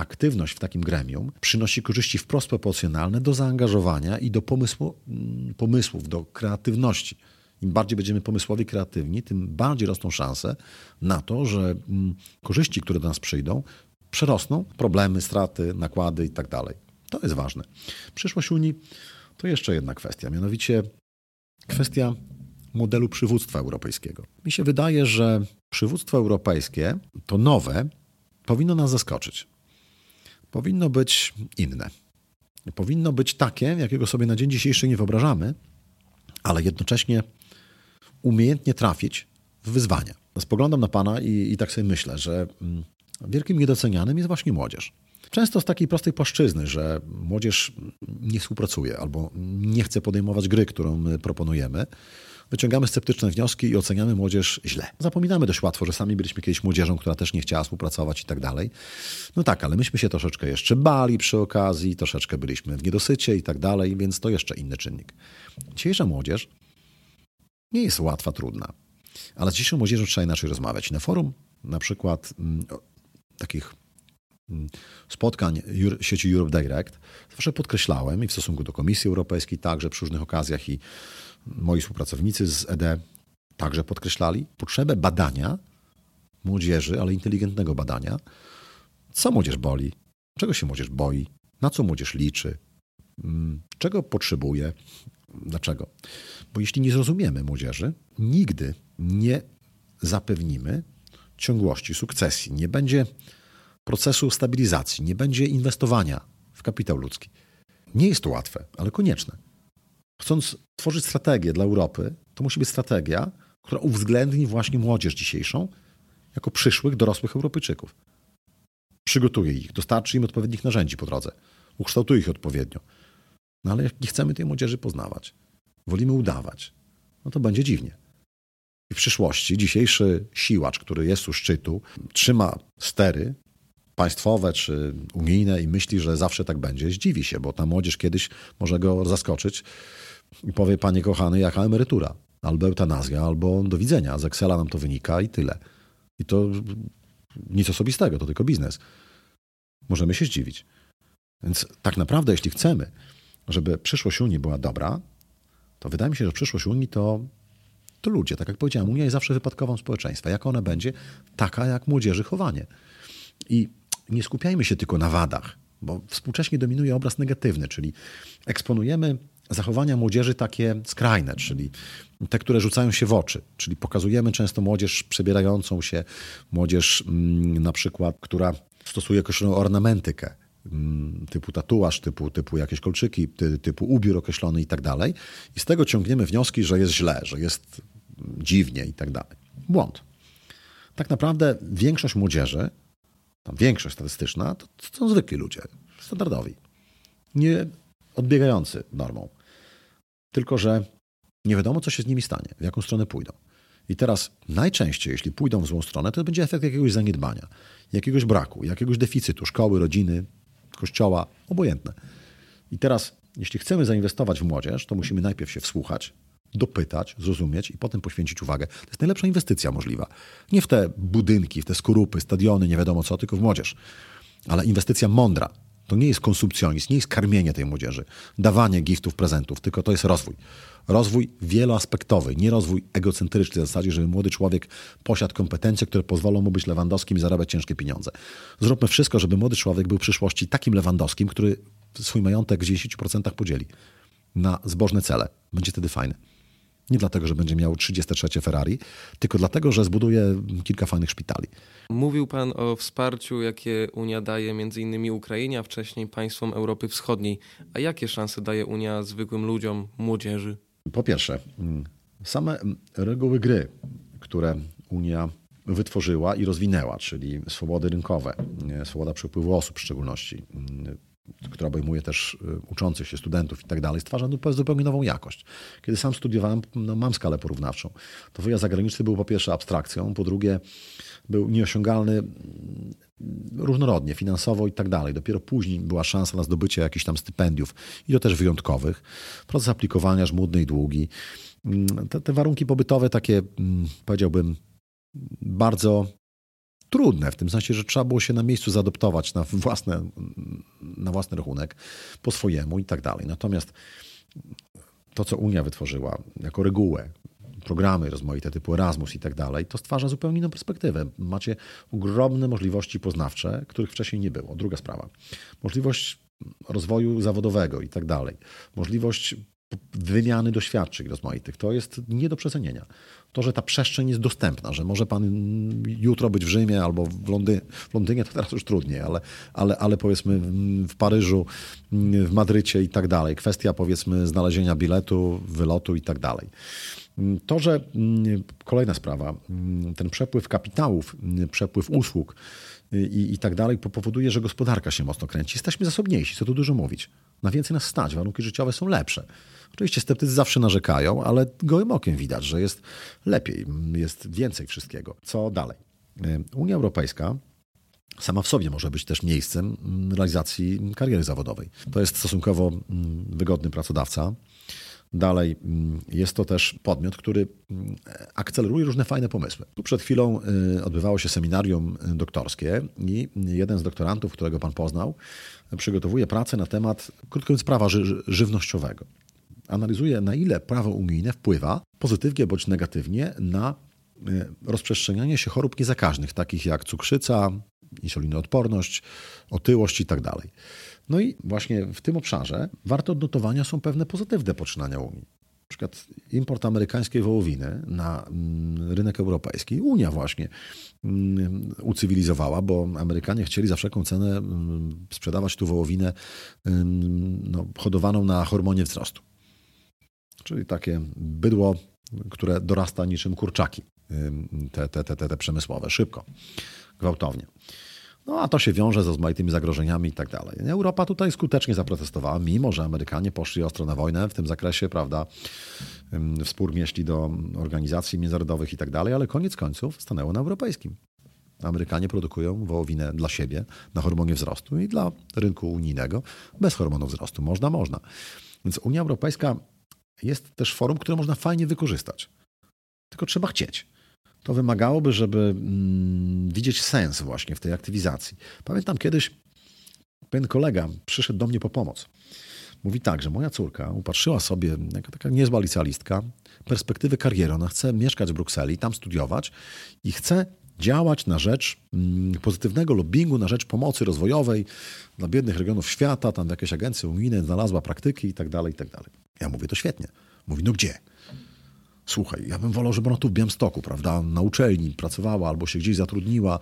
aktywność w takim gremium przynosi korzyści wprost proporcjonalne do zaangażowania i do pomysłu, mm, pomysłów, do kreatywności. Im bardziej będziemy pomysłowi, kreatywni, tym bardziej rosną szanse na to, że mm, korzyści, które do nas przyjdą, przerosną problemy, straty, nakłady itd. Tak to jest ważne. Przyszłość Unii to jeszcze jedna kwestia, mianowicie kwestia modelu przywództwa europejskiego. Mi się wydaje, że przywództwo europejskie, to nowe, powinno nas zaskoczyć powinno być inne. Powinno być takie, jakiego sobie na dzień dzisiejszy nie wyobrażamy, ale jednocześnie umiejętnie trafić w wyzwania. Spoglądam na Pana i, i tak sobie myślę, że mm, wielkim niedocenianym jest właśnie młodzież. Często z takiej prostej płaszczyzny, że młodzież nie współpracuje albo nie chce podejmować gry, którą my proponujemy, wyciągamy sceptyczne wnioski i oceniamy młodzież źle. Zapominamy dość łatwo, że sami byliśmy kiedyś młodzieżą, która też nie chciała współpracować i tak dalej. No tak, ale myśmy się troszeczkę jeszcze bali przy okazji, troszeczkę byliśmy w niedosycie i tak dalej, więc to jeszcze inny czynnik. Dzisiejsza młodzież nie jest łatwa, trudna, ale z dzisiejszą młodzieżą trzeba inaczej rozmawiać. Na forum na przykład m, takich spotkań sieci Europe Direct zawsze podkreślałem i w stosunku do Komisji Europejskiej także przy różnych okazjach i moi współpracownicy z ED także podkreślali potrzebę badania młodzieży, ale inteligentnego badania. Co młodzież boli? Czego się młodzież boi? Na co młodzież liczy? Mm, czego potrzebuje? Dlaczego? Bo jeśli nie zrozumiemy młodzieży, nigdy nie zapewnimy ciągłości, sukcesji. Nie będzie procesu stabilizacji, nie będzie inwestowania w kapitał ludzki. Nie jest to łatwe, ale konieczne. Chcąc tworzyć strategię dla Europy, to musi być strategia, która uwzględni właśnie młodzież dzisiejszą jako przyszłych dorosłych Europejczyków. Przygotuje ich, dostarczy im odpowiednich narzędzi po drodze, ukształtuje ich odpowiednio. No ale jak nie chcemy tej młodzieży poznawać, wolimy udawać, no to będzie dziwnie. I w przyszłości dzisiejszy siłacz, który jest u szczytu, trzyma stery państwowe czy unijne i myśli, że zawsze tak będzie, zdziwi się, bo ta młodzież kiedyś może go zaskoczyć i powie, panie kochany, jaka emerytura? Albo eutanazja, albo do widzenia. Z Excela nam to wynika i tyle. I to nic osobistego, to tylko biznes. Możemy się zdziwić. Więc tak naprawdę, jeśli chcemy, żeby przyszłość Unii była dobra, to wydaje mi się, że przyszłość Unii to, to ludzie. Tak jak powiedziałem, Unia jest zawsze wypadkową społeczeństwa. Jak ona będzie? Taka jak młodzieży chowanie. I nie skupiajmy się tylko na wadach, bo współcześnie dominuje obraz negatywny, czyli eksponujemy zachowania młodzieży takie skrajne, czyli te, które rzucają się w oczy, czyli pokazujemy często młodzież przebierającą się, młodzież mm, na przykład, która stosuje określoną ornamentykę, mm, typu tatuaż, typu, typu jakieś kolczyki, ty, typu ubiór określony i tak dalej. I z tego ciągniemy wnioski, że jest źle, że jest dziwnie i tak dalej. Błąd. Tak naprawdę większość młodzieży, tam większość statystyczna, to, to są zwykli ludzie, standardowi, nie odbiegający normą. Tylko, że nie wiadomo, co się z nimi stanie, w jaką stronę pójdą. I teraz najczęściej, jeśli pójdą w złą stronę, to będzie efekt jakiegoś zaniedbania, jakiegoś braku, jakiegoś deficytu szkoły, rodziny, kościoła, obojętne. I teraz, jeśli chcemy zainwestować w młodzież, to musimy najpierw się wsłuchać, dopytać, zrozumieć i potem poświęcić uwagę. To jest najlepsza inwestycja możliwa. Nie w te budynki, w te skorupy, stadiony, nie wiadomo co, tylko w młodzież. Ale inwestycja mądra, to nie jest konsumpcjonizm, nie jest karmienie tej młodzieży, dawanie giftów, prezentów, tylko to jest rozwój. Rozwój wieloaspektowy, nie rozwój egocentryczny w zasadzie, żeby młody człowiek posiadł kompetencje, które pozwolą mu być lewandowskim i zarabiać ciężkie pieniądze. Zróbmy wszystko, żeby młody człowiek był w przyszłości takim lewandowskim, który swój majątek w 10% podzieli na zbożne cele. Będzie wtedy fajny. Nie dlatego, że będzie miał 33 Ferrari, tylko dlatego, że zbuduje kilka fajnych szpitali. Mówił Pan o wsparciu, jakie Unia daje między innymi Ukrainie, a wcześniej państwom Europy Wschodniej. A jakie szanse daje Unia zwykłym ludziom, młodzieży? Po pierwsze, mm, same mm, reguły gry, które Unia wytworzyła i rozwinęła, czyli swobody rynkowe, swoboda przepływu osób w szczególności, mm, która obejmuje też y, uczących się studentów i tak dalej, stwarza zupełnie nową jakość. Kiedy sam studiowałem, no mam skalę porównawczą. To wyjazd zagraniczny był po pierwsze abstrakcją, po drugie był nieosiągalny mm, różnorodnie, finansowo i tak dalej. Dopiero później była szansa na zdobycie jakichś tam stypendiów i to też wyjątkowych. Proces aplikowania żmudny i długi. Mm, te, te warunki pobytowe takie, mm, powiedziałbym, bardzo trudne, w tym sensie, że trzeba było się na miejscu zaadoptować na, własne, na własny rachunek, po swojemu i tak dalej. Natomiast to, co Unia wytworzyła jako regułę, programy rozmaite typu Erasmus i tak dalej, to stwarza zupełnie inną perspektywę. Macie ogromne możliwości poznawcze, których wcześniej nie było. Druga sprawa. Możliwość rozwoju zawodowego i tak dalej. Możliwość wymiany doświadczeń rozmaitych. To jest nie do przecenienia. To, że ta przestrzeń jest dostępna, że może pan jutro być w Rzymie albo w, Londy w Londynie, to teraz już trudniej, ale, ale, ale powiedzmy w Paryżu, w Madrycie i tak dalej. Kwestia powiedzmy znalezienia biletu, wylotu i tak dalej. To, że kolejna sprawa, ten przepływ kapitałów, przepływ usług i, i tak dalej powoduje, że gospodarka się mocno kręci. Jesteśmy zasobniejsi, co tu dużo mówić. Na więcej nas stać, warunki życiowe są lepsze. Oczywiście sceptycy zawsze narzekają, ale gołym okiem widać, że jest lepiej, jest więcej wszystkiego. Co dalej? Unia Europejska sama w sobie może być też miejscem realizacji kariery zawodowej. To jest stosunkowo mm, wygodny pracodawca. Dalej, mm, jest to też podmiot, który mm, akceleruje różne fajne pomysły. Tu przed chwilą y, odbywało się seminarium doktorskie i jeden z doktorantów, którego pan poznał, przygotowuje pracę na temat, krótko mówiąc, prawa ży żywnościowego analizuje, na ile prawo unijne wpływa pozytywnie bądź negatywnie na e, rozprzestrzenianie się chorób niezakaźnych, takich jak cukrzyca, insulinoodporność, otyłość itd. Tak no i właśnie w tym obszarze warte odnotowania są pewne pozytywne poczynania Unii. Na przykład import amerykańskiej wołowiny na mm, rynek europejski Unia właśnie mm, ucywilizowała, bo Amerykanie chcieli za wszelką cenę mm, sprzedawać tu wołowinę no, hodowaną na hormonie wzrostu czyli takie bydło, które dorasta niczym kurczaki, te, te, te, te przemysłowe, szybko, gwałtownie. No a to się wiąże z rozmaitymi zagrożeniami i tak dalej. Europa tutaj skutecznie zaprotestowała, mimo że Amerykanie poszli ostro na wojnę w tym zakresie, prawda, wspór mieści do organizacji międzynarodowych i tak dalej, ale koniec końców stanęło na europejskim. Amerykanie produkują wołowinę dla siebie na hormonie wzrostu i dla rynku unijnego bez hormonu wzrostu. Można, można. Więc Unia Europejska jest też forum, które można fajnie wykorzystać. Tylko trzeba chcieć. To wymagałoby, żeby mm, widzieć sens właśnie w tej aktywizacji. Pamiętam kiedyś pewien kolega przyszedł do mnie po pomoc. Mówi tak, że moja córka upatrzyła sobie, jaka taka niezła licealistka, perspektywy kariery. Ona chce mieszkać w Brukseli, tam studiować i chce działać na rzecz mm, pozytywnego lobbingu, na rzecz pomocy rozwojowej dla biednych regionów świata, tam w jakiejś agencji unijnej znalazła praktyki i tak dalej, i tak dalej. Ja mówię, to świetnie. Mówi, no gdzie? Słuchaj, ja bym wolał, żeby ona tu w Białymstoku, prawda, na uczelni pracowała albo się gdzieś zatrudniła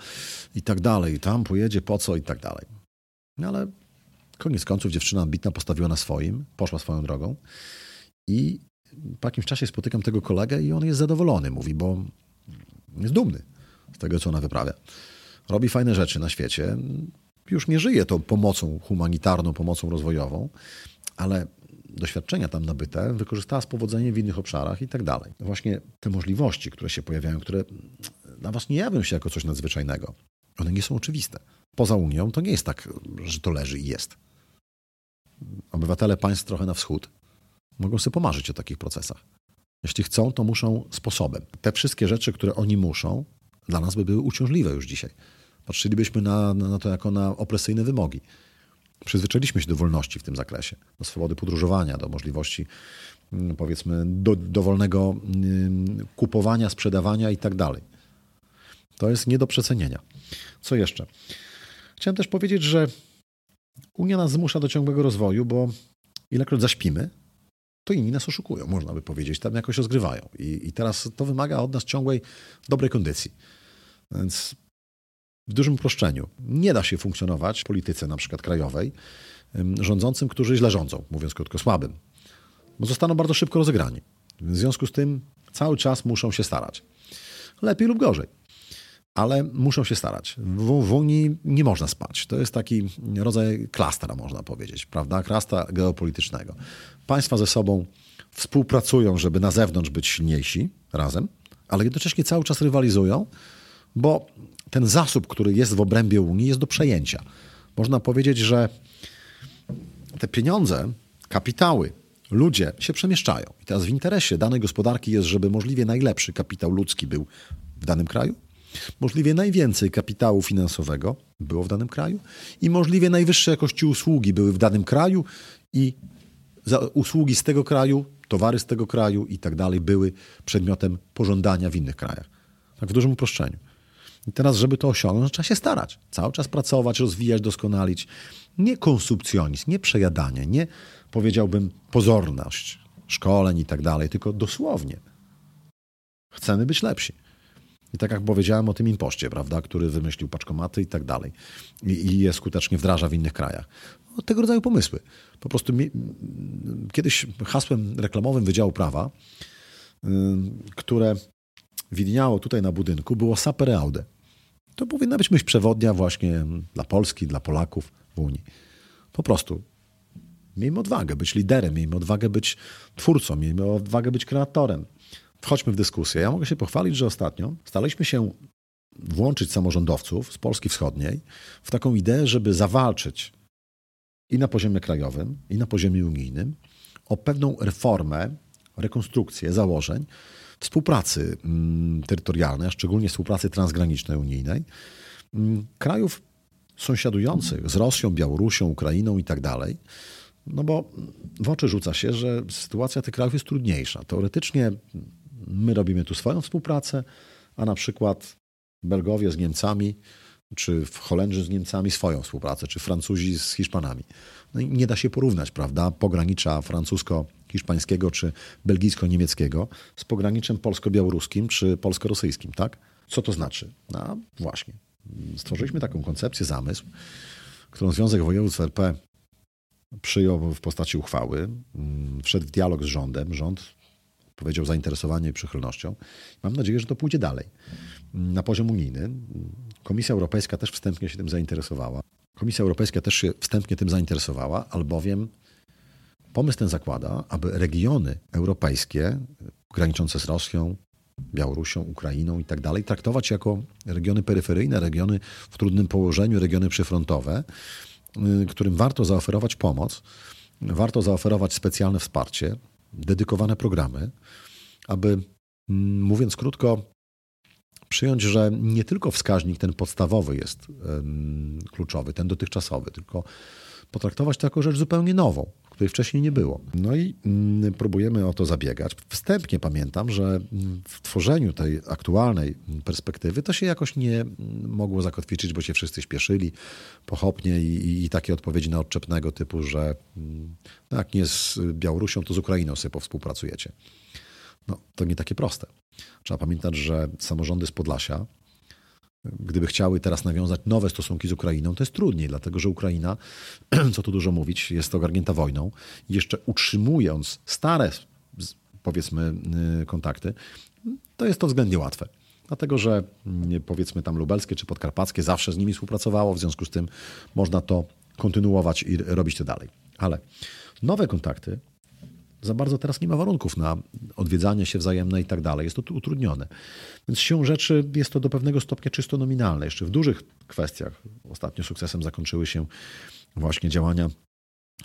i tak dalej. Tam pojedzie, po co i tak dalej. No ale koniec końców dziewczyna ambitna postawiła na swoim, poszła swoją drogą i po jakimś czasie spotykam tego kolegę i on jest zadowolony, mówi, bo jest dumny z tego, co ona wyprawia. Robi fajne rzeczy na świecie. Już nie żyje tą pomocą humanitarną, pomocą rozwojową, ale doświadczenia tam nabyte wykorzystała z powodzeniem w innych obszarach i tak dalej. Właśnie te możliwości, które się pojawiają, które dla was nie jawią się jako coś nadzwyczajnego, one nie są oczywiste. Poza Unią to nie jest tak, że to leży i jest. Obywatele państw trochę na wschód mogą sobie pomarzyć o takich procesach. Jeśli chcą, to muszą sposobem. Te wszystkie rzeczy, które oni muszą, dla nas by były uciążliwe już dzisiaj. Patrzylibyśmy na, na to jako na opresyjne wymogi. Przyzwyczailiśmy się do wolności w tym zakresie, do swobody podróżowania, do możliwości mm, powiedzmy do, dowolnego mm, kupowania, sprzedawania i tak dalej. To jest nie do przecenienia. Co jeszcze? Chciałem też powiedzieć, że Unia nas zmusza do ciągłego rozwoju, bo ilekroć zaśpimy, to inni nas oszukują, można by powiedzieć, tam jakoś rozgrywają. I, I teraz to wymaga od nas ciągłej dobrej kondycji. Więc w dużym uproszczeniu nie da się funkcjonować w polityce na przykład krajowej rządzącym, którzy źle rządzą, mówiąc krótko, słabym, bo zostaną bardzo szybko rozegrani. W związku z tym cały czas muszą się starać. Lepiej lub gorzej. Ale muszą się starać. W, w Unii nie można spać. To jest taki rodzaj klastra, można powiedzieć, prawda? Klastra geopolitycznego. Państwa ze sobą współpracują, żeby na zewnątrz być silniejsi razem, ale jednocześnie cały czas rywalizują, bo ten zasób, który jest w obrębie Unii, jest do przejęcia. Można powiedzieć, że te pieniądze, kapitały, ludzie się przemieszczają. I teraz w interesie danej gospodarki jest, żeby możliwie najlepszy kapitał ludzki był w danym kraju, możliwie najwięcej kapitału finansowego było w danym kraju i możliwie najwyższe jakości usługi były w danym kraju i usługi z tego kraju, towary z tego kraju i tak dalej były przedmiotem pożądania w innych krajach. Tak w dużym uproszczeniu. I teraz, żeby to osiągnąć, trzeba się starać. Cały czas pracować, rozwijać, doskonalić. Nie konsumpcjonizm, nie przejadanie, nie powiedziałbym pozorność szkoleń i tak dalej, tylko dosłownie. Chcemy być lepsi. I tak jak powiedziałem o tym impoście, prawda, który wymyślił paczkomaty i tak dalej. I, i je skutecznie wdraża w innych krajach. No, tego rodzaju pomysły. Po prostu mi, kiedyś hasłem reklamowym Wydziału Prawa, które widniało tutaj na budynku, było sapere aude. To powinna być myśl przewodnia właśnie dla Polski, dla Polaków w Unii. Po prostu miejmy odwagę być liderem, miejmy odwagę być twórcą, miejmy odwagę być kreatorem. Wchodźmy w dyskusję. Ja mogę się pochwalić, że ostatnio staraliśmy się włączyć samorządowców z Polski Wschodniej w taką ideę, żeby zawalczyć i na poziomie krajowym, i na poziomie unijnym o pewną reformę, rekonstrukcję założeń współpracy mm, terytorialnej, a szczególnie współpracy transgranicznej unijnej, mm, krajów sąsiadujących z Rosją, Białorusią, Ukrainą i tak dalej. No bo w oczy rzuca się, że sytuacja tych krajów jest trudniejsza. Teoretycznie my robimy tu swoją współpracę, a na przykład Belgowie z Niemcami, czy Holendrzy z Niemcami swoją współpracę, czy Francuzi z Hiszpanami. No i nie da się porównać, prawda, pogranicza francusko-hiszpańskiego czy belgijsko-niemieckiego z pograniczem polsko-białoruskim czy polsko-rosyjskim, tak? Co to znaczy? No właśnie. Stworzyliśmy taką koncepcję, zamysł, którą Związek Województw RP przyjął w postaci uchwały, mm, wszedł w dialog z rządem. Rząd powiedział, zainteresowaniem i przychylnością. Mam nadzieję, że to pójdzie dalej. Na poziom unijny Komisja Europejska też wstępnie się tym zainteresowała. Komisja Europejska też się wstępnie tym zainteresowała, albowiem pomysł ten zakłada, aby regiony europejskie graniczące z Rosją, Białorusią, Ukrainą i tak dalej, traktować jako regiony peryferyjne, regiony w trudnym położeniu, regiony przyfrontowe, y, którym warto zaoferować pomoc, warto zaoferować specjalne wsparcie, dedykowane programy, aby, mm, mówiąc krótko, przyjąć, że nie tylko wskaźnik ten podstawowy jest kluczowy, ten dotychczasowy, tylko potraktować to jako rzecz zupełnie nową, której wcześniej nie było. No i mm, próbujemy o to zabiegać. Wstępnie pamiętam, że w tworzeniu tej aktualnej perspektywy to się jakoś nie mm, mogło zakotwiczyć, bo się wszyscy śpieszyli pochopnie i, i takie odpowiedzi na odczepnego typu, że mm, no jak nie z Białorusią, to z Ukrainą sobie powspółpracujecie. No, to nie takie proste. Trzeba pamiętać, że samorządy z Podlasia, gdyby chciały teraz nawiązać nowe stosunki z Ukrainą, to jest trudniej, dlatego że Ukraina, co tu dużo mówić, jest ogarnięta wojną jeszcze utrzymując stare, powiedzmy, y, kontakty, to jest to względnie łatwe. Dlatego, że mm, powiedzmy tam lubelskie czy podkarpackie zawsze z nimi współpracowało, w związku z tym można to kontynuować i robić to dalej. Ale nowe kontakty za bardzo teraz nie ma warunków na odwiedzanie się wzajemne i tak dalej. Jest to utrudnione. Więc siłą rzeczy jest to do pewnego stopnia czysto nominalne. Jeszcze w dużych kwestiach ostatnio sukcesem zakończyły się właśnie działania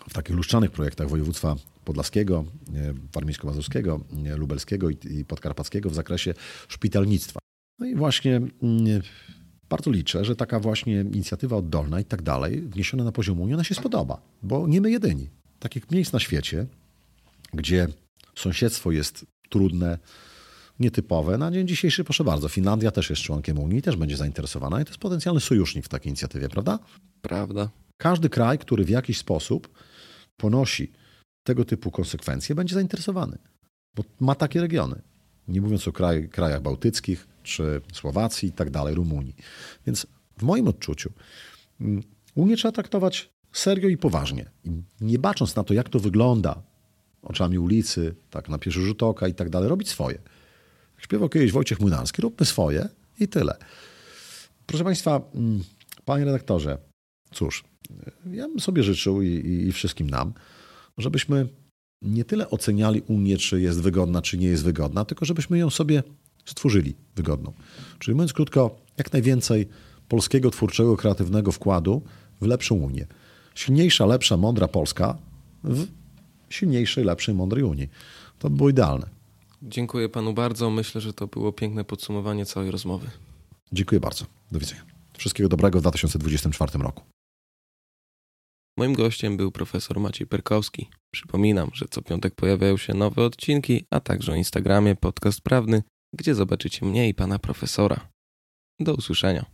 w takich luszczanych projektach województwa podlaskiego, e, warmińsko-mazurskiego, e, lubelskiego i podkarpackiego w zakresie szpitalnictwa. No i właśnie mm, bardzo liczę, że taka właśnie inicjatywa oddolna i tak dalej, wniesiona na poziom Unii, ona się spodoba, bo nie my jedyni. Takich miejsc na świecie, gdzie sąsiedztwo jest trudne, nietypowe. Na dzień dzisiejszy, proszę bardzo, Finlandia też jest członkiem Unii, też będzie zainteresowana i to jest potencjalny sojusznik w takiej inicjatywie, prawda? Prawda. Każdy kraj, który w jakiś sposób ponosi tego typu konsekwencje, będzie zainteresowany, bo ma takie regiony. Nie mówiąc o kraj, krajach bałtyckich, czy Słowacji i tak dalej, Rumunii. Więc w moim odczuciu mm, Unię trzeba traktować serio i poważnie. I nie bacząc na to, jak to wygląda oczami ulicy, tak na pierwszy rzut oka i tak dalej, robić swoje. Jak śpiewał kiedyś Wojciech Młynarski, róbmy swoje i tyle. Proszę Państwa, mm, Panie redaktorze, cóż, ja bym sobie życzył i, i, i wszystkim nam, żebyśmy nie tyle oceniali Unię, czy jest wygodna, czy nie jest wygodna, tylko żebyśmy ją sobie stworzyli wygodną. Czyli mówiąc krótko, jak najwięcej polskiego twórczego, kreatywnego wkładu w lepszą Unię. Silniejsza, lepsza, mądra Polska w silniejszej, lepszej, mądrej Unii. To by było idealne. Dziękuję panu bardzo. Myślę, że to było piękne podsumowanie całej rozmowy. Dziękuję bardzo. Do widzenia. Wszystkiego dobrego w 2024 roku. Moim gościem był profesor Maciej Perkowski. Przypominam, że co piątek pojawiają się nowe odcinki, a także o Instagramie podcast prawny, gdzie zobaczycie mnie i pana profesora. Do usłyszenia.